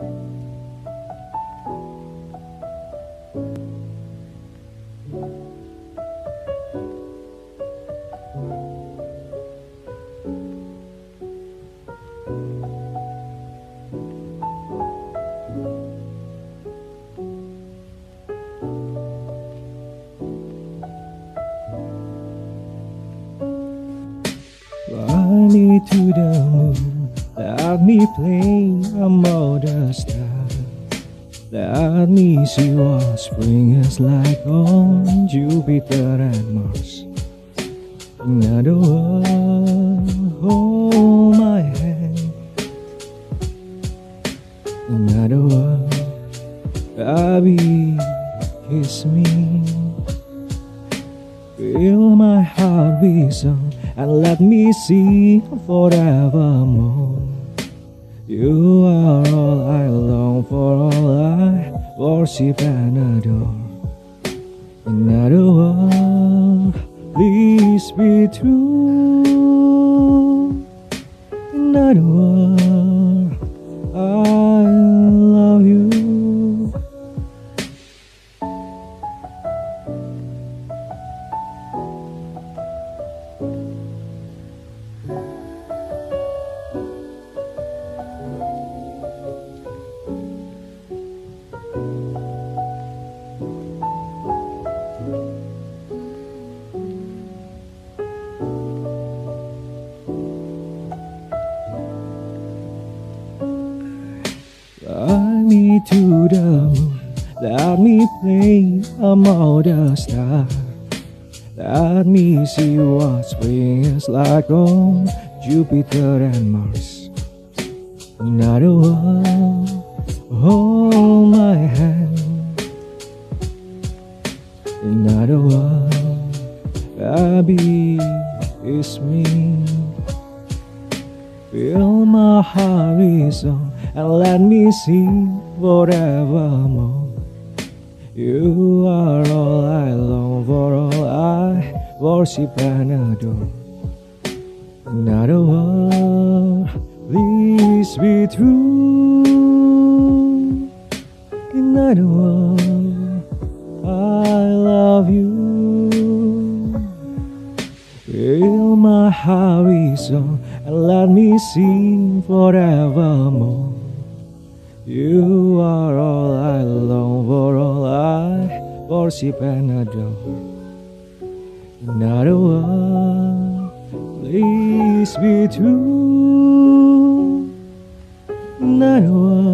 Running to the moon. Let me play a the stars. Let me see what spring is like on Jupiter and Mars. Another world, hold my hand. Another world, baby, kiss me. Fill my heart with song and let me sing forevermore. You are all I long for, all I worship and adore. Another world, please be true. Another world, Fly me to the moon, let me play among the stars. Let me see what spring is like on Jupiter and Mars. Another world, hold my hand. Another world, baby, it's me. Feel my song and let me sing forevermore. You are all I long for, all I worship and adore. Another world, please be true. Another world, I love you. Fill my heart with song let me sing forevermore. You are all I long for, all I worship and adore. Not a one, please be true. I love you.